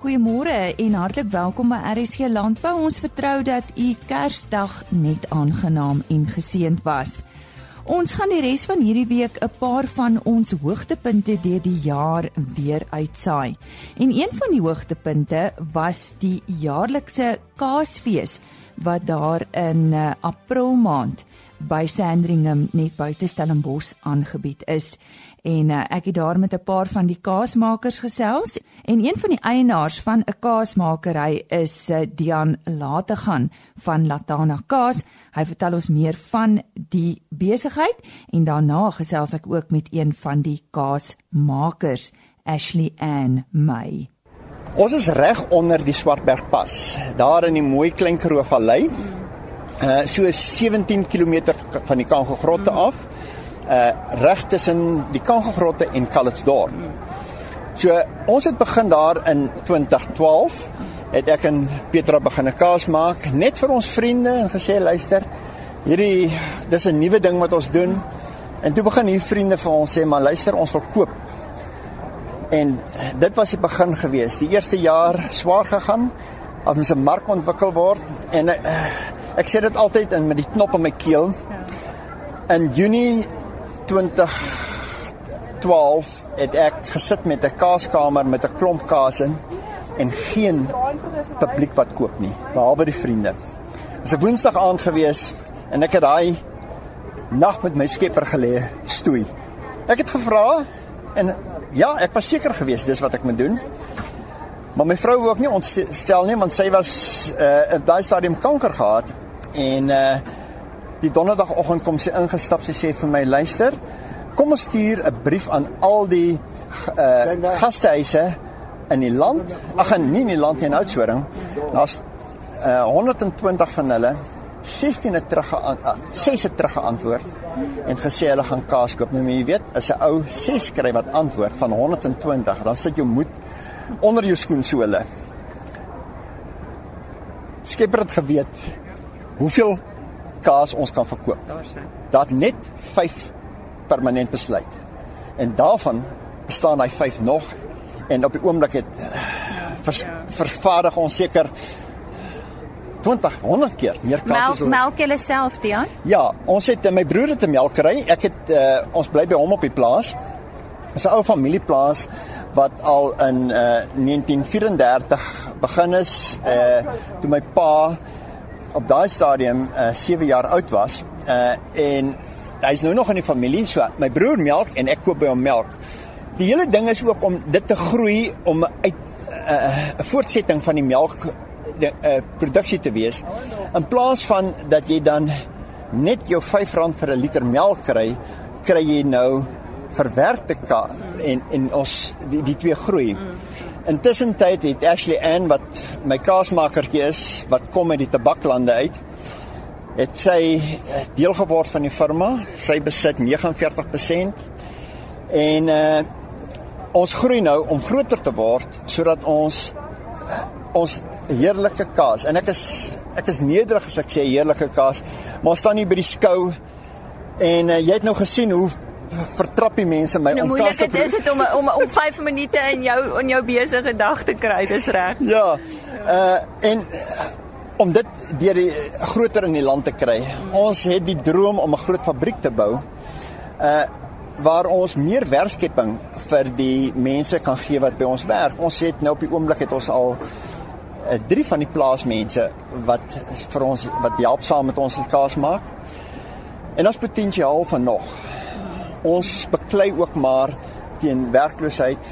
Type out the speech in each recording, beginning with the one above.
Goeiemôre en hartlik welkom by RSG Landbou. Ons vertrou dat u Kersdag net aangenaam en geseënd was. Ons gaan die res van hierdie week 'n paar van ons hoogtepunte deur die jaar weer uitsaai. En een van die hoogtepunte was die jaarlikse Kaasfees wat daar in uh, April maand by Sandringham net buite Stellenbosch aangebied is en uh, ek het daar met 'n paar van die kaasmakers gesels en een van die eienaars van 'n kaasmakery is uh, Dian Lategan van Latana Kaas. Hy vertel ons meer van die besigheid en daarna gesels ek ook met een van die kaasmakers, Ashley Ann May. Ons is reg onder die Swartbergpas, daar in die mooi klein Karoo Vallei. Uh so 17 km van die Kangogrotte af uh reg tussen die Kangelgrotte en Calitzdorp. So ons het begin daar in 2012 het ek en Petra begin 'n kaas maak net vir ons vriende en gesê luister hierdie dis 'n nuwe ding wat ons doen. En toe begin hier vriende vir ons sê maar luister ons wil koop. En dit was die begin gewees. Die eerste jaar swaar gegaan as ons 'n mark ontwikkel word en uh, ek sê dit altyd in met die knop in my keel. In Junie 2012 het ek gesit met 'n kaaskamer met 'n klomp kaas in en geen publiek wat koop nie, behalwe die vriende. Dit was 'n Woensdag aand gewees en ek het daai nag met my skepper gelê, stoei. Ek het gevra en ja, ek was seker geweest dis wat ek moet doen. Maar my vrou wou ook nie ontstel nie want sy was uh in daai stadium kanker gehad en uh die donderdagoggend kom sy ingestap sy sê vir my luister kom ons stuur 'n brief aan al die uh, gastehuise in die land. Ag nee in die land in Oudtshoorn. Daar's uh, 120 van hulle 16 het terug uh, 6 het terug geantwoord en gesê hulle gaan kaas koop. Nou jy weet as 'n ou 6 skryf wat antwoord van 120 dan sit jou moed onder jou skoen so hulle. Skepper het geweet hoeveel kaas ons kan verkoop. Dat net 5 permanent besluit. En daarvan bestaan hy 5 nog en op die oomblik het vers, vervaardig ons seker 20 100 keer meer kaas as melk julle self Dian? Ja, ons het my broer het 'n melkery. Ek het uh, ons bly by hom op die plaas. Dis 'n ou familieplaas wat al in uh, 1934 begin is uh toe my pa op daai stadium uh, eh, 7 jaar oud was uh, en hy's nou nog in die familie so my broer melk en ek koop by hom melk. Die hele ding is ook om dit te groei om uit eh, 'n uh, voortsetting van die melk uh, produksie te wees in plaas van dat jy dan net jou R5 vir 'n liter melk kry, kry jy nou verwerkte kaas en en ons die, die twee groei. Mm. Intussen tyd het Ashley Ann wat my kaasmakertjie is wat kom uit die tabaklande uit het sy eh, deel geword van die firma. Sy besit 49% en uh ons groei nou om groter te word sodat ons ons heerlike kaas en ek is ek is nederig as ek sê heerlike kaas, maar ons staan hier by die skou en uh, jy het nou gesien hoe vertrap die mense my nou, om kas te Dit is dit om om om 5 minute in jou in jou besige dag te kry, dis reg. Ja. Uh en uh, om dit deur die groter in die land te kry. Ons het die droom om 'n groot fabriek te bou. Uh waar ons meer werkskepping vir die mense kan gee wat by ons werk. Ons het nou op die oomblik het ons al uh, drie van die plaasmense wat vir ons wat help saam met ons kaas maak. En ons potensiaal van nog ons beklei ook maar teen werkloosheid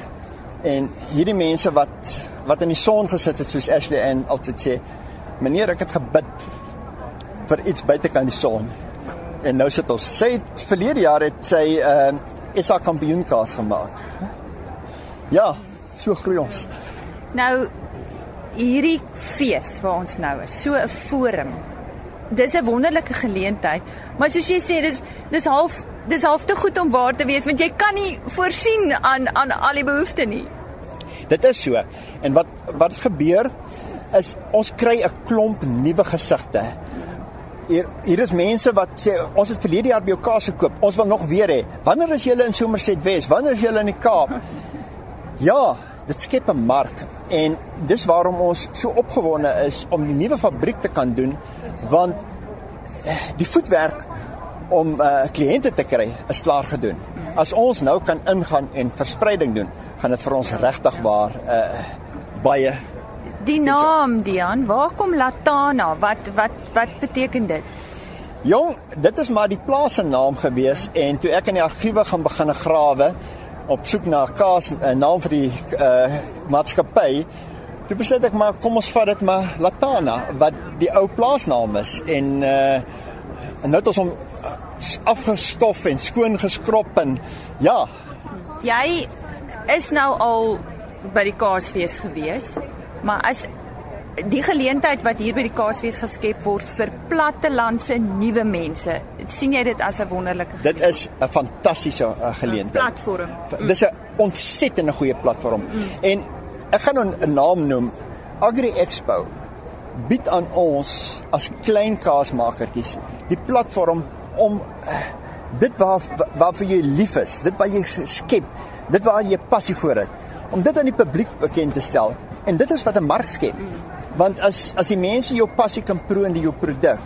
en hierdie mense wat wat in die son gesit het soos Ashley en altyd sê meneer ek het gebid vir iets buitekant die son. En nou sit ons. Sê verlede jaar het sy uh SA kampioenkaas gemaak. Ja so groei ons. Nou hierdie fees waar ons nou is so 'n forum dis 'n wonderlike geleentheid maar soos jy sê dis dis half dis half te goed om waar te wees want jy kan nie voorsien aan aan al die behoeftes nie. Dit is so. En wat wat gebeur is ons kry 'n klomp nuwe gesigte. Hier hier is mense wat sê ons het verlede jaar by jou kaas gekoop. Ons wil nog weer hê. Wanneer is julle in Somerset Wes? Wanneer is julle in die Kaap? Ja, dit skep 'n mark en dis waarom ons so opgewonde is om die nuwe fabriek te kan doen want eh, die voetwerk om uh, kliënte te kry is klaar gedoen. As ons nou kan ingaan en verspreiding doen, gaan dit vir ons regtig waar uh, baie Die naam Dian, waar kom Latana? Wat wat wat beteken dit? Jong, dit is maar die plaas se naam gewees en toe ek in die argiewe gaan begin grawe op soek na 'n kaas 'n naam vir die uh maatskappy, toe besluit ek maar kom ons vat dit maar Latana wat die ou plaasnaam is en uh en nou het ons hom afgestof en skoon geskrob en ja. Jy is nou al by die Kaasfees gewees, maar as die geleentheid wat hier by die Kaasfees geskep word vir plattelandse nuwe mense, sien jy dit as 'n wonderlike Dit is 'n fantastiese uh, geleentheid. platform. Dis 'n ontsettende goeie platform. Mm. En ek gaan nou 'n naam noem. Agri Expo bied aan ons as klein kaasmakertjies die platform om dit waar waarvoor jy lief is, dit wat jy skep, dit waar jy passie vir het, om dit aan die publiek bekend te stel. En dit is wat 'n mark skep. Want as as die mense jou passie kan proe in jou produk,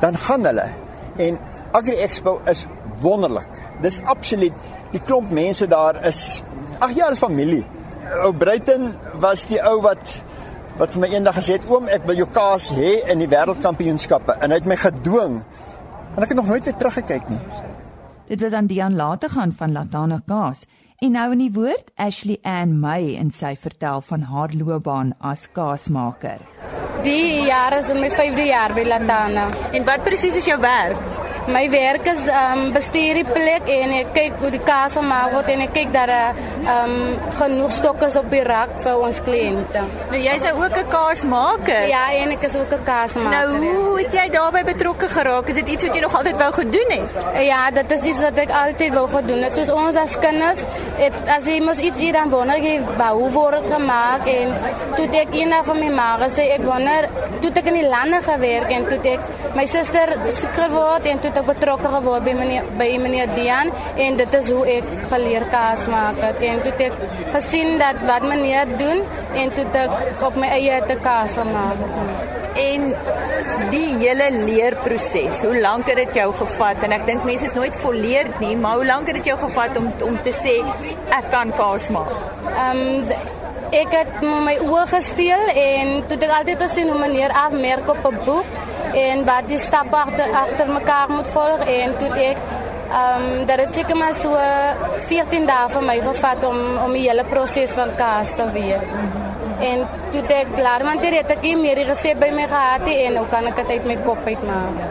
dan gaan hulle. En Agri Expo is wonderlik. Dis absoluut die klomp mense daar is ag ja, dis familie. Ou Bruiten was die ou wat wat vir my eendag gesê het oom ek wil jou kaas hê in die wêreldkampioenskappe en hy het my gedwing en ek het nog nooit weer teruggekyk nie. Dit was aan Dian Lategan van Latana Kaas. En nou in die woord Ashley Ann May en sy vertel van haar loopbaan as kaasmaker. Die jaar is in my 5de jaar by Latana. En wat presies is jou werk? My werk is um bestuur die plek en ek kyk hoe die kaas gemaak word en ek kyk dat daar um genoeg stokke is op die rak vir ons kliënte. Nou jy's nou ook 'n kaasmaker. Ja, en ek is ook 'n kaasmaker. Nou hoe het jy daarbey betrokke geraak? Is dit iets wat jy nog altyd wou gedoen het? Ja, dit is iets wat ek altyd wou gedoen het. Soos ons as kinders, het, as jy mos iets hier dan wonder jy hoe word dit gemaak en toe ek eendag van my ma gesê ek wonder, toe ek in die lande gewerk en toe ek my suster siek geword en toe ek betrokke geword by meneer by meneer Dian en dit is hoe ek geleer kaas maak het en toe ek gesien dat wat meneer doen en toe ek op my eie te kaas gemaak. En die hele leerproses, hoe lank het dit jou gevat? En ek dink mense is nooit volleerd nie, maar hoe lank het dit jou gevat om om te sê ek kan kaas maak? Ehm um, ek het my oë gesteel en toe ek altyd gesien hoe meneer afmerk op 'n boek en wat die stappe agter agter mekaar moet volg en toe ek um, dat dit seker maar so 14 dae vir my gevat om om die hele proses van kaas te weet. En toe ek klaar want dit het ek nie meer die resep by my gehad nie en nou kan ek dit uit my kop uitmaak.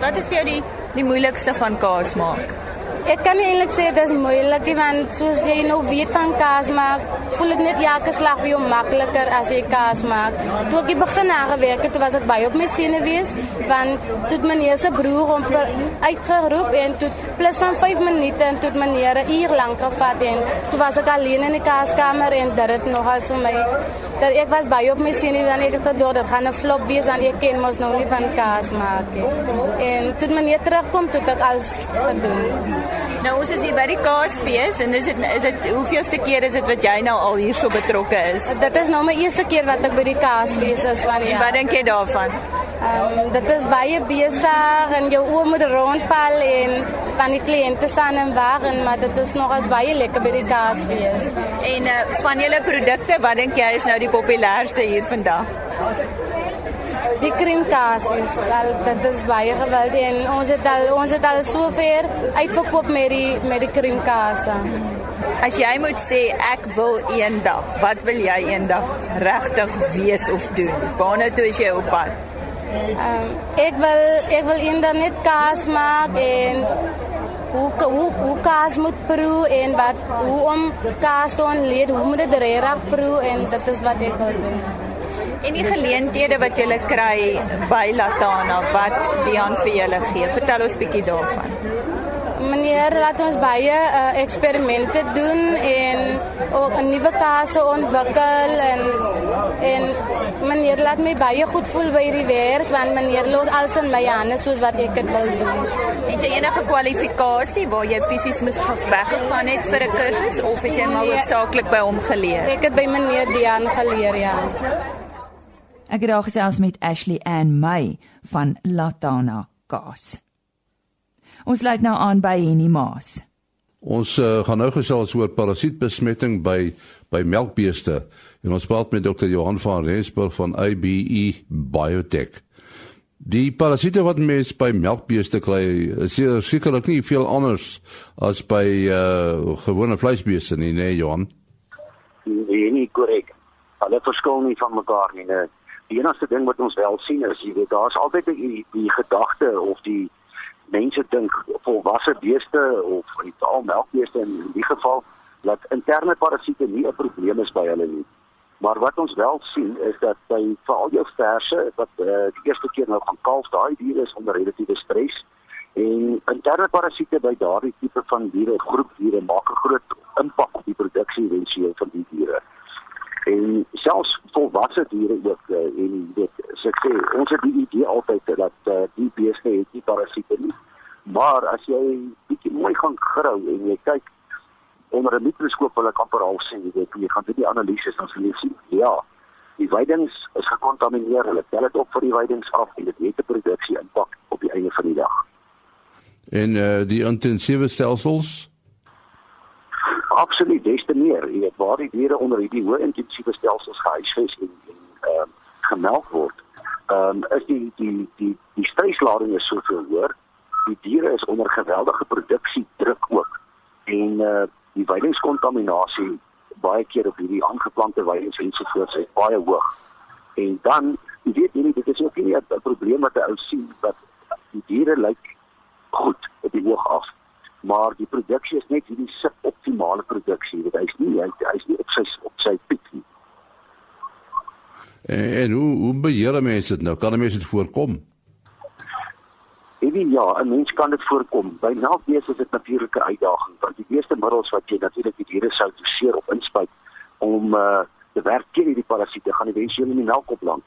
Wat is vir jou die die moeilikste van kaas maak? Ek kan eintlik sê dit is moeilik want soos jy nou weet van kaas maak, voel dit net elke slag vir jou makliker as jy kaas maak. Toe ek begin aangewerk het, toe was ek baie op my senuwees want toe meneer se broer hom uitgeroep en toe plus van 5 minute en toe meneer 'n uur lank gevat en toe was ek alleen in die kaaskamer en dit het nogal vir my dat ek was baie op my senuwees en ek het gedoen dit gaan 'n flop wees want ek ken mos nou nie van kaas maak. En toe meneer terugkom, toe ek alles gedoen. Nou ons is hier by die Kaasfees en is dit is dit hoeveelste keer is dit wat jy nou al hierso betrokke is? Dit is nou my eerste keer wat ek by die Kaasfees is van die jaar. Wat dink jy daarvan? Ehm um, dit is baie besig en jou oë moet rondval en van die kliënte staan en wag en maar dit is nog as baie lekker by die Kaasfees. En uh, van julle produkte, wat dink jy is nou die populairste hier vandag? Die krimkaas is al dit is baie gewilde en ons het al ons het al sover uitverkoop met die met die krimkaas. As jy moet sê ek wil eendag, wat wil jy eendag regtig wees of doen? Waarna toe is jy op pad? Um, ek wil ek wil eendag net kaas maak en hoe hoe hoe kaas moet proe en wat hoe om kaas te ontleed, hoe moet dit reg proe en dit is wat ek wil doen. En die geleenthede wat jy kry by Latana wat Dian vir julle gee. Vertel ons bietjie daarvan. Meneer laat ons baie uh, eksperimente doen en ook 'n nuwe kase ontwikkel en en meneer laat my baie goed voel by hierdie werk want meneer los alles in my hande soos wat ek dit wil doen. Het jy enige kwalifikasie waar jy fisies moes weggegaan het vir 'n kursus of het jy maar nee. hoofsaaklik by hom geleer? Ek het by meneer Dian geleer, ja. Ek het daar gesels met Ashley Ann May van Latana Kaas. Ons sluit nou aan by Henny Maas. Ons uh, gaan nou gesels oor parasietbesmetting by by melkbeeste. En ons praat met Dr. Johan van Rensburg van IBE Biotech. Die parasiete wat mense by melkbeeste kry, is sekerlik nie veel anders as by uh gewone vleisbeeste nie, nee Johan. Nee, nie korrek. Hulle verskil nie van mekaar nie. Nee. Die enigste ding wat ons wel sien is, jy weet, daar's altyd die die gedagte of die mense dink volwasse beeste of in al melkbeeste in die geval dat interne parasiete nie 'n probleem is by hulle nie. Maar wat ons wel sien is dat by veral jou verse wat uh, die eerste keer nou gaan kalf, daai diere is onder relatiewe stres en interne parasiete by daardie tipe van diere, groep diere maak 'n groot impak op die produksie eventueel van die diere. En selfs volwasse diere ook uh, en dit sê ons het die idee altyd dat uh, die beeste het nie parasiete nie. Maar as jy bietjie mooi gaan grou en jy kyk onder 'n mikroskoop wil ek amper al sien, jy weet, jy gaan dit die analises dan sien jy sien. Ja. Die weidings is gekontamineer. Hulle tel dit op vir die weidings af en dit het 'n produksie impak op die einde van die dag. En uh, die intensiewe stelsels Absoluut, des te meer. Jy weet waar die diere onder hierdie hoë intensiewe stelsels gehuisves en en ehm uh, gemelk word. Ehm um, is die die die die streslading is soveel hoër. Die diere is onder geweldige produksiedruk ook. En eh uh, die weidingskontaminasie baie keer op hierdie aangeplante weidings ensovoorts is baie hoog. En dan, jy weet nie, dit is ook nie 'n probleem wat 'n ou sien dat die diere lyk goed op die hoog af. Maar die produksie is net hierdie suboptimale produksie. Dit is nie hy, hy nie op sy op sy piek nie. En, en hoe hoe beheer mense dit nou? Kan mense dit voorkom? Ewie ja, 'n mens kan dit voorkom. By melkbeeste is dit natuurlike uitdaging want die meeste middels wat jy natuurlik die diere sou doseer op inspuit om uh te werk teen hierdie parasiete gaan eventueel in die melk opland.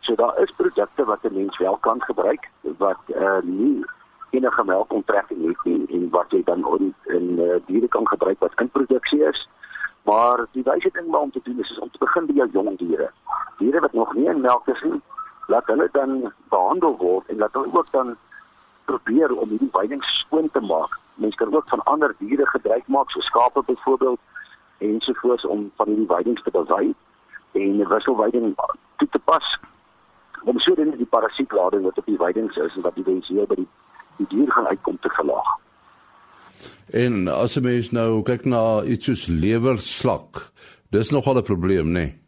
So daar is produkte wat 'n mens wel kan gebruik wat uh nie enige melkontrekking het nie en wat jy dan in in uh, diere kan gebruik wat in produksie is. Maar die wyse ding maar om te doen is, is om te begin by jou jong diere. Diere wat nog nie in melk is nie, laat hulle dan behandel word en laat hulle ook dan probeer om hierdie weiding skoon te maak. Mense kan ook van ander diere gebruik maak, so skape byvoorbeeld ensovoorts om van hierdie weidings te bewy en 'n wisselweiding toe te pas om sodoende die parasietlading wat op die weidings is en wat die wensie by die die dier gaan uitkom te verlaag. En as jy mens nou kyk na iets soos lewerslak, dis nogal 'n probleem, nê? Nee?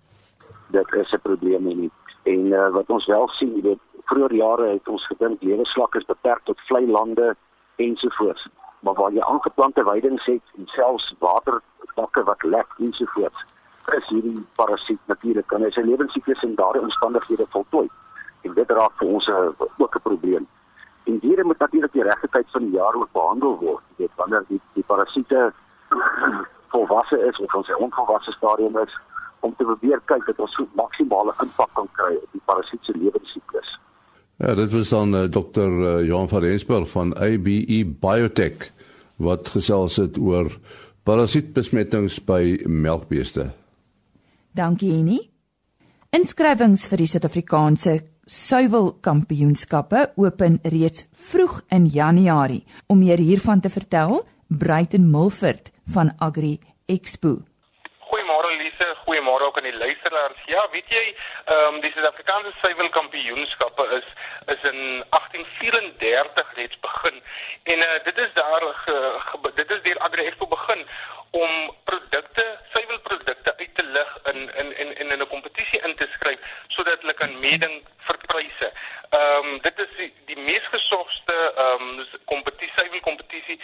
Dit is 'n probleem nie. En uh, wat ons wel sien, jy weet, vroeër jare het ons gedink leweslak is beperk tot vlei lande ensovoorts. Maar waar jy aangeplante weidings het en selfs waterbakke wat lek ensovoorts, is hierdie parasiet natuurlik kan hy sy lewensiklus in daardie omstandighede voltooi. En dit raak vir ons 'n ook 'n probleem. En diere moet natuurlik die regte tyd van die jaar ook behandel word. Jy weet wanneer die die parasiete volwasse is of ons 'n onvolwasse stadium is om te probeer kyk dat ons so maksimale impak kan kry op die parasiet se lewensiklus. Ja, dit was dan uh, eh, Dr. Uh, eh, Johan van Rensburg van ABE Biotech wat gesels het oor parasietbesmettings by melkbeeste. Dankie Henny. Inskrywings vir die Suid-Afrikaanse suiwelkampioenskappe open reeds vroeg in Januarie. Om meer hiervan te vertel, Bruiten Mulford van Agri Expo goeiemôre ook aan die luisteraars. Ja, weet jy, ehm um, die Suid-Afrikaanse suiwelkampioenskappe is is in 1834 reeds begin en uh, dit is daar ge, ge, dit is deur Agri Expo begin om produkte, suiwelprodukte uit te lig in in in in 'n kompetisie in te skryf sodat hulle kan meeding vir pryse. Ehm um, dit is die, die mees gesogste ehm um, kompetisie suiwelkompetisie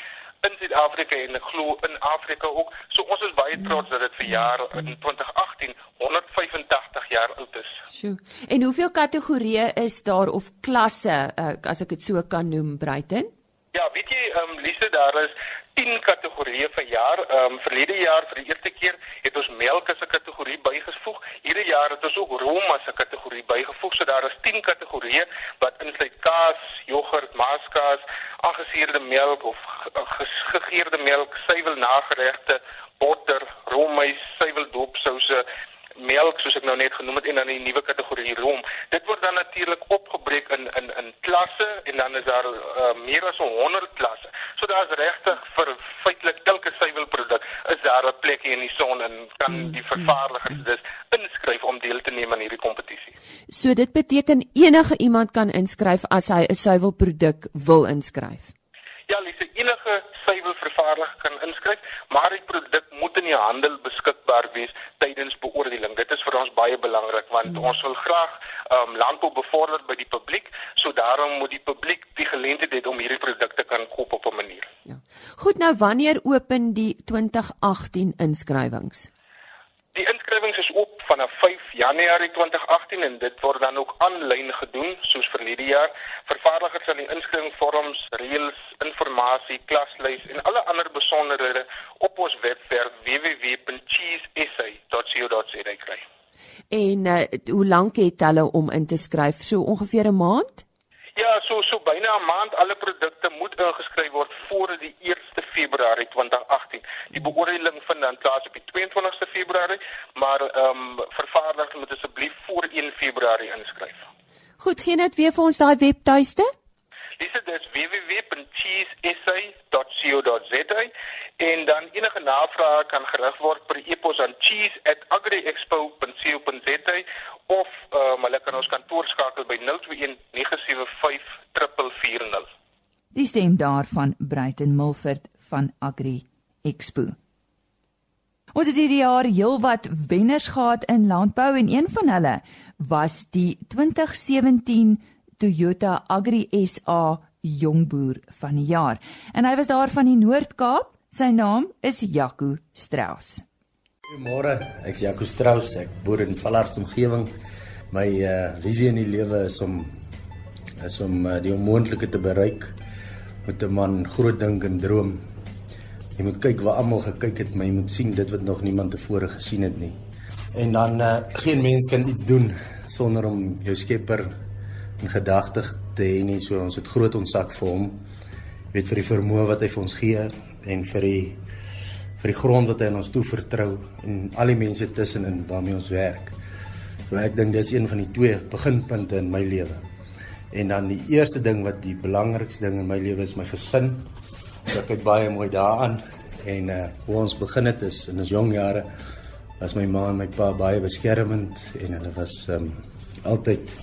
in Suid-Afrika en ek glo in Afrika ook. So ons is baie trots dat dit vir jaar in 2018 185 jaar oud is. Sjoe. En hoeveel kategorieë is daar of klasse uh, as ek dit so kan noem, Bruiten? Ja, weet jy, ehm um, Lise, daar is 10 kategorieë vir jaar. Ehm um, verlede jaar vir die eerste keer het ons melk as 'n kategorie bygevoeg. Hierdie jaar het ons ook room as 'n kategorie bygevoeg. So daar is 10 kategorieë wat insluit kaas, jogurt, maaskaas, aangesuurde melk of gegeurde melk, suiwel nageregte, botter, roomys, suiwel doopsouse melk soos ek nou net genoem het en dan die nuwe kategorie room. Dit word dan natuurlik opgebreek in in in klasse en dan is daar uh, meer as 100 klasse. So daar's regtig vir feitelik elke suiwelproduk is daar 'n plekjie in die son en kan mm, die mm, vervaardigers dus inskryf om deel te neem aan hierdie kompetisie. So dit beteken enige iemand kan inskryf as hy 'n suiwelproduk wil inskryf. Ja, Lise, enige suiwelvervaardiger kan inskryf, maar die produk moet in die handel beskikbaar wees tydens beoordeling. Dit is vir ons baie belangrik want hmm. ons wil graag um, landbou bevorder by die publiek, so daarom moet die publiek die geleentheid hê om hierdie produkte kan koop op 'n manier. Ja. Goed, nou wanneer open die 2018 inskrywings? Die inskrywings is oop vanaf 5 Januarie 2018 en dit word dan ook aanlyn gedoen soos verlede jaar. Vervaardigers sal die inskrywingsvorms, reëls, inligting, klaslys en alle ander besonderhede op ons webwerf www.cheesesa.co.za kry. En uh, hoe lank het hulle om in te skryf? So ongeveer 'n maand? Ja, so so byna 'n maand. Alle produkte moet ingeskryf word voor die 1 Februarie 2018. Die beoordeling vind dan plaas op die 22ste Februarie, maar ehm um, vervaardigers moet asseblief voor 1 Februarie inskryf. Goed, gee net weer vir ons daai webtuiste. Dis dit www.cheesesa.co.za en dan enige navrae kan gerig word per e-pos aan cheese@agriexpo.co.za of um, hulle kan ons kantoor skakel by 021 975 440. Die stem daarvan Bruiten Milford van Agri Expo. Ons het hierdie jaar heelwat wenners gehad in landbou en een van hulle was die 2017 Toyota Agri SA Jongboer van die jaar. En hy was daar van die Noord-Kaap. Sy naam is Jaco Strauss. Goeiemôre, ek's Jaco Strauss. Ek boer in Vallars omgewing. My uh visie in die lewe is om is om uh, die onmoontlike te bereik met 'n man groot dink en droom. Jy moet kyk waar almal gekyk het, maar jy moet sien dit wat nog niemand tevore gesien het nie. En dan uh geen mens kan iets doen sonder om jou Skepper in gedagte te hê nie. So ons het groot onsak vir hom. Weet vir die vermoë wat hy vir ons gee en vir die vir die grond wat hy aan ons toe vertrou en al die mense tussenin waarmee ons werk. So ek dink dis een van die twee beginpunte in my lewe. En dan die eerste ding wat die belangrikste ding in my lewe is my gesin. So ek kyk baie mooi daaraan en uh hoe ons begin het is in ons jong jare was my ma en my pa baie beskermend en hulle was um altyd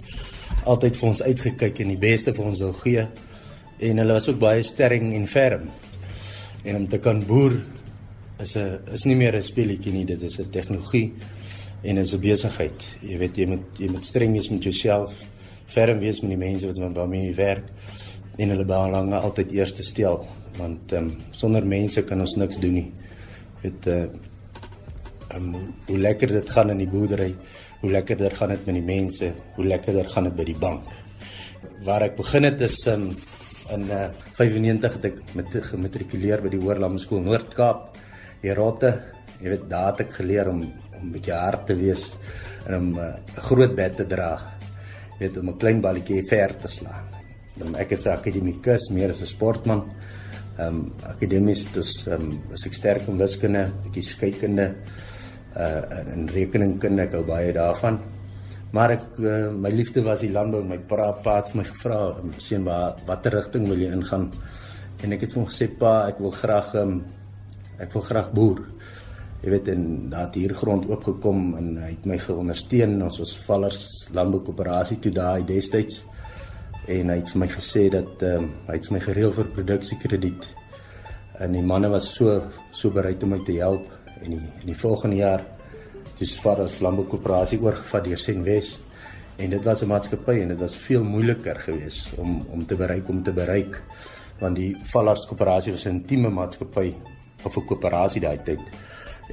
altyd vir ons uitgekyk en die beste vir ons wou gee. En hulle was ook baie sterk en ferm. En om te kan boer is 'n is nie meer 'n speletjie nie, dit is 'n tegnologie en is 'n besigheid. Jy weet jy moet jy moet streng wees met jouself, ferm wees met die mense wat waarmee jy werk en hulle belange altyd eers te stel want ehm um, sonder mense kan ons niks doen nie. Dit uh um, hoe lekker dit gaan in die boerdery hoe lekkerder gaan dit met die mense, hoe lekkerder gaan dit by die bank. Waar ek begin het is um, in uh, 95 het ek met gematrikuleer by die Hoërlandse Skool Noord-Kaap. Hier rotte, jy weet daar het ek geleer om om 'n bietjie hard te wees en om 'n uh, groot bed te dra. Jy weet om 'n klein balletjie ver te slaan. Dan ek is 'n akademikus, meer as 'n sportman. Ehm um, akademies dus ehm um, was ek sterk in wiskunde, bietjie skeikunde uh in rekeningkunde ek hou baie daarvan. Maar ek uh, my liefde was die landbou my pa pa het my gevra, "Seun, waar watter rigting wil jy ingaan?" En ek het hom gesê, "Pa, ek wil graag um, ek wil graag boer." Jy weet en daar het hier grond oopgekom en hy het my geondersteun. Ons was Vallers Landboukoöperasie toe daai destyds. En hy het vir my gesê dat um, hy het my gereël vir produksiekrediet. En die manne was so so bereid om my te help en die, in die volgende jaar dis vir as landboukoöperasie oorgevat deur Senwes en dit was 'n maatskappy en dit was veel moeiliker geweest om om te bereik om te bereik want die Vallars koöperasie was 'n intieme maatskappy of 'n koöperasie daai tyd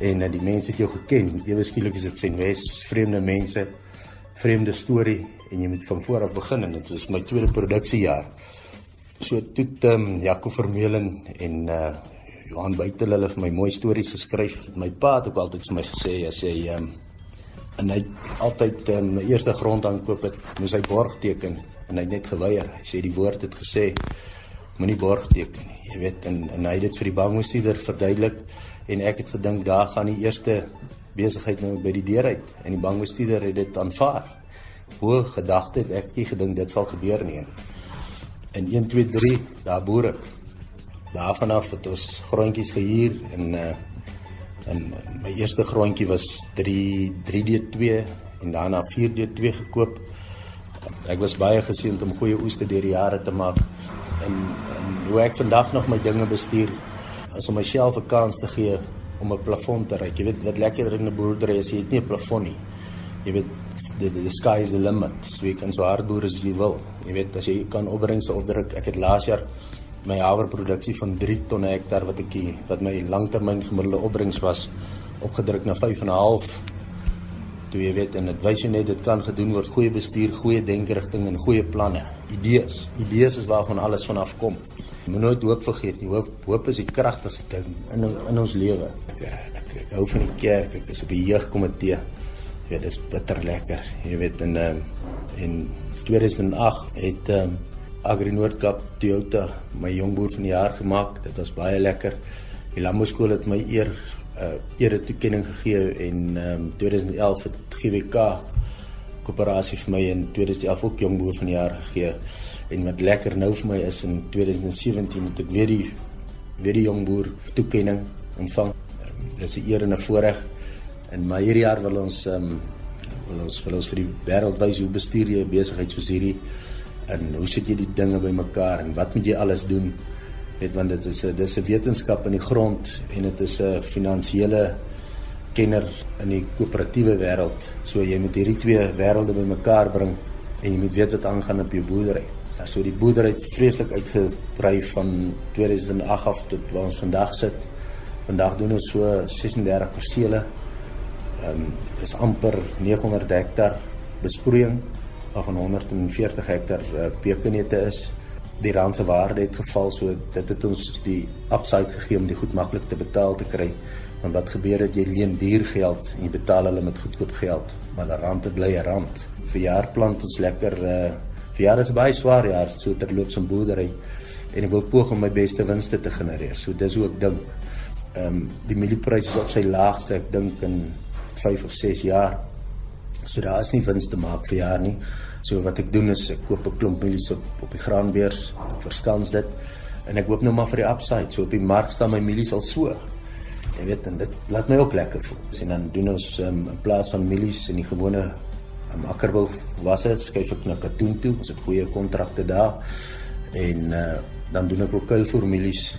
en uh, die mense het jou geken. Ewe skielik is dit Senwes vreemde mense vreemde storie en jy moet van voor af begin en dit was my tweede produksiejaar. So toe ehm um, Jaco Vermeulen en uh Johan Buitel hulle vir my mooi stories geskryf. My pa het ook altyd vir my gesê as hy ehm um, en hy altyd um, eerste grond aankoop het, moes hy borg teken en hy het net geweier. Hy sê die woord het gesê moenie borg teken nie. Jy weet en en hy het dit vir die bankbestuurder verduidelik en ek het gedink daar gaan die eerste besigheid nou by die deur uit en die bankbestuurder het dit aanvaar. Hoe gedagte het ek nie gedink dit sal gebeur nie. En 1 2 3 daar boer ek. Daarvan af het ons grondjies gehuur en uh en my eerste grondjie was 3 3D2 en daarna 4D2 gekoop. Ek was baie geseënd om goeie oeste deur die jare te maak en, en hoe ek vandag nog my dinge bestuur is om myself 'n kans te gee om 'n plafon te reik. Jy weet wat lekkerder in 'n boerdery is jy het nie 'n plafon nie. Jy weet the, the sky is the limit. So jy kan so hard boer as jy wil. Jy weet as jy kan opbrengs opdruk. Ek het laas jaar my haverproduksie van 3 ton hektaar wat ek wat my langtermyn gemiddelde opbrengs was opgedruk na 5 en 'n half. Toe jy weet en dit wys jy net dit kan gedoen word goeie bestuur, goeie denkerigting en goeie planne. Idees. Idees is waarvan alles vanaf kom. Moet nooit hoop vergeet nie. Hoop hoop is die kragtigste ding in in ons lewe. Ek, ek ek hou van die kerk. Ek is op die jeugkomitee. Jy weet, dit is bitter lekker. Jy weet in uh, in 2008 het um, Agri Noordkap Toyota my jongboer van die jaar gemaak. Dit was baie lekker. Die landbouskool het my eer uh ere toekenning gegee en um 2011 het GWK koöperasie vir my in 2011 ook jongboer van die jaar gegee. En wat lekker nou vir my is in 2017 het ek weer die weer die jongboer toekenning ontvang. Um, dis 'n eer en 'n voorreg. En maar hierdie jaar wil ons um wil ons wil ons vir die wêreld wys hoe bestuur jy 'n besigheid soos hierdie en hoe sit jy die dinge bymekaar en wat moet jy alles doen? Net want dit is 'n dis 'n wetenskap in die grond en dit is 'n finansiële kenner in die koöperatiewe wêreld. So jy moet hierdie twee wêrelde bymekaar bring en jy moet weet wat aangaan op jou boerdery. Ja, so die boerdery het vreeslik uitgebrei van 2008 af tot waar ons vandag sit. Vandag doen ons so 36 persele. Ehm um, dis amper 900 hektar besproeiing waarvan 140 hektar uh, pekenete is. Die rand se waarde het geval so dit het ons die upside gegee om die goed maklik te betaal te kry. Want wat gebeur het jy leen duur geld en jy betaal hulle met goedkoop geld, maar die rand bly 'n rand. Vir jaar plant ons lekker uh vir jaar is baie swaar jaar so terloops in boerdery en ek wil poog om my beste winste te genereer. So dis hoe ek dink. Ehm um, die mieliepryse is op sy laagste ek dink in 5 of 6 jaar. So daar is nie wins te maak vir jaar nie. So wat ek doen is ek koop 'n klomp mielies op op die graanbeurs, verskans dit en ek hoop nou maar vir die upside. So op die mark staan my mielies al so. Jy weet en dit laat my ook lekker voel. En dan doen ons um, in plaas van mielies in die gewone um, akkerbou wasse skuif ek na katoen toe. Ons het goeie kontrakte daar. En uh, dan doen ek ook kuilvoer mielies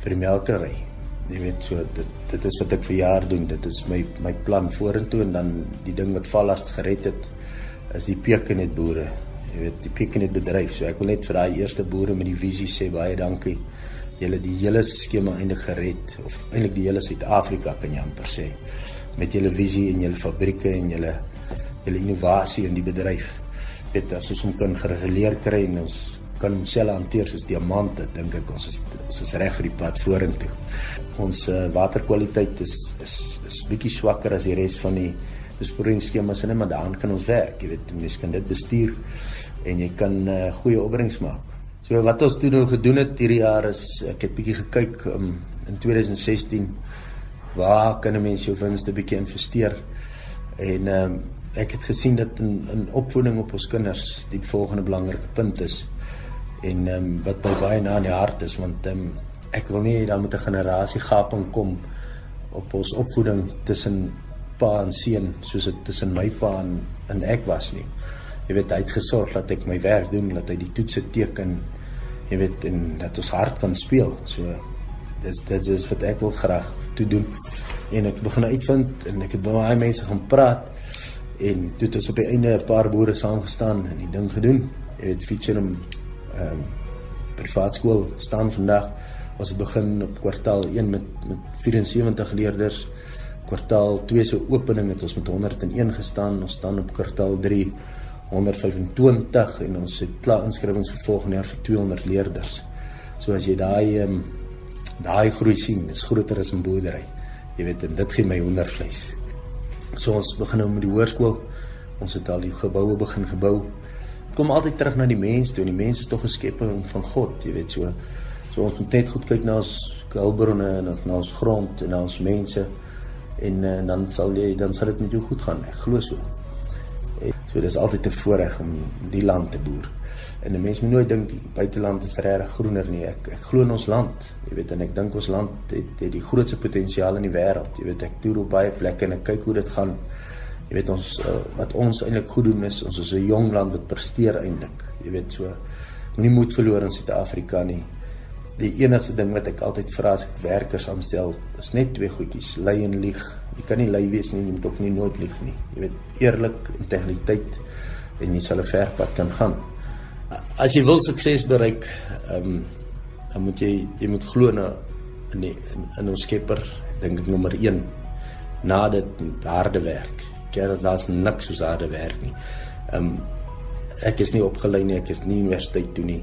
vir die melkery jy weet so dit dit is wat ek vir jaar doen. Dit is my my plan vorentoe en dan die ding wat valarts gered het is die pekenet boere jy weet die pekenet bedryf so ek wil net vir daai eerste boere met die visie sê baie dankie. Julle die hele skema eintlik gered of eintlik die hele Suid-Afrika kan jy amper sê met julle visie en julle fabrieke en julle julle innovasie in die bedryf. Weet as ons hom kan gereguleer kry en ons kan homself hanteer soos diamante dink ek. Ons is ons is reg vir die pad vorentoe. Ons uh, waterkwaliteit is is is bietjie swakker as die res van die besproeiingsskemas en maar daaraan kan ons werk. Jy weet mense kan dit bestuur en jy kan uh, goeie opbrengs maak. So wat ons toe nou gedoen het hierdie jaar is ek het bietjie gekyk um, in 2016 waar kan 'n mens jou winste bietjie investeer? En um, ek het gesien dat in in opvoeding op ons kinders die volgende belangrike punt is en ehm um, wat my baie na in die hart is want ehm um, ek wil nie dan met 'n generasie gaping kom op ons opvoeding tussen pa en seun soos dit tussen my pa en, en ek was nie. Jy weet hy het gesorg dat ek my werk doen, dat hy die toetse teken, jy weet en dat ons hard kan speel. So dis dit is wat ek wil graag toe doen. En ek begin uitvind en ek het baie mense gaan praat en toe het ons op die einde 'n paar boere saamgestaan en die ding gedoen. Jy weet feature hom ehm um, privaat skool staan vandag was dit begin op kwartaal 1 met met 74 leerders. Kwartaal 2 se opening het ons met 101 gestaan. Ons staan op kwartaal 3 125 en ons het klaar inskrywings vir volgende jaar vir 200 leerders. So as jy daai um, daai groei sien is groter as 'n boerdery. Jy weet en dit gee my hoendervleis. So ons begin nou met die hoërskool. Ons het al die geboue begin gebou. Kom altyd terug na die mens toe. Die mens is tog 'n skepping van God, jy weet so. So ons moet net goed kyk na ons hulpbronne en na ons grond en na ons mense en uh, dan sal jy dan sal dit met jou goed gaan. Ek glo so. So dis altyd 'n voorreg om die land te boer. En 'n mens moet nooit dink buiteland is regtig groener nie. Ek ek glo in ons land. Jy weet en ek dink ons land het, het die grootste potensiaal in die wêreld. Jy weet ek toer op baie plekke en ek kyk hoe dit gaan. Jy weet ons uh, wat ons eintlik goed doen is ons is 'n jong land wat presteer eintlik. Jy weet so moenie moed verloor in Suid-Afrika nie. Die enigste ding wat ek altyd vra as ek werkers aanstel, is net twee goedjies: lei en lieg. Jy kan nie lei wees nie, jy moet ook nie nooit lieg nie. Jy weet eerlik, integriteit en jy sal 'n ver pad kan gaan as jy wil sukses bereik, ehm um, dan moet jy jy moet glo in in die, in, in ons Skepper, dink ek nommer 1. Na dit harde werk. Keer daar's niks soos harde werk nie. Um, ek is nie opgelei nie, ek is nie universiteit toe nie,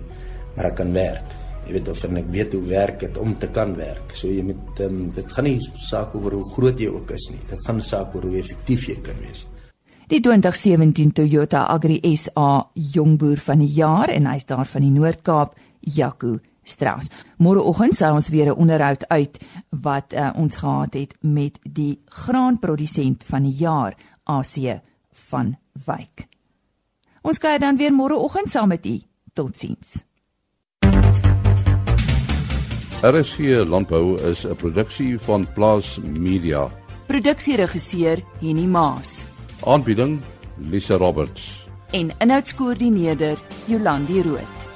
maar ek kan werk. Jy weet of en ek weet hoe werk dit om te kan werk. So jy moet um, dit gaan nie saak oor hoe groot jy ook is nie. Dit gaan saak oor hoe effektief jy kan wees. Die 2017 Toyota Agri SA Jongboer van die jaar en hy's daar van die Noord-Kaap, Jaco Strauss. Môreoggend sal ons weer 'n onderhoud uit wat uh, ons gehad het met die graanprodusent van die jaar, AC van Wyk. Ons kyk dan weer môreoggend saam met u. Totsiens. RSG Landbou is 'n produksie van Plaas Media. Produksieregisseur Henny Maas. Aanbieding Lisa Roberts en inhoudskoördineerder Jolandi Root.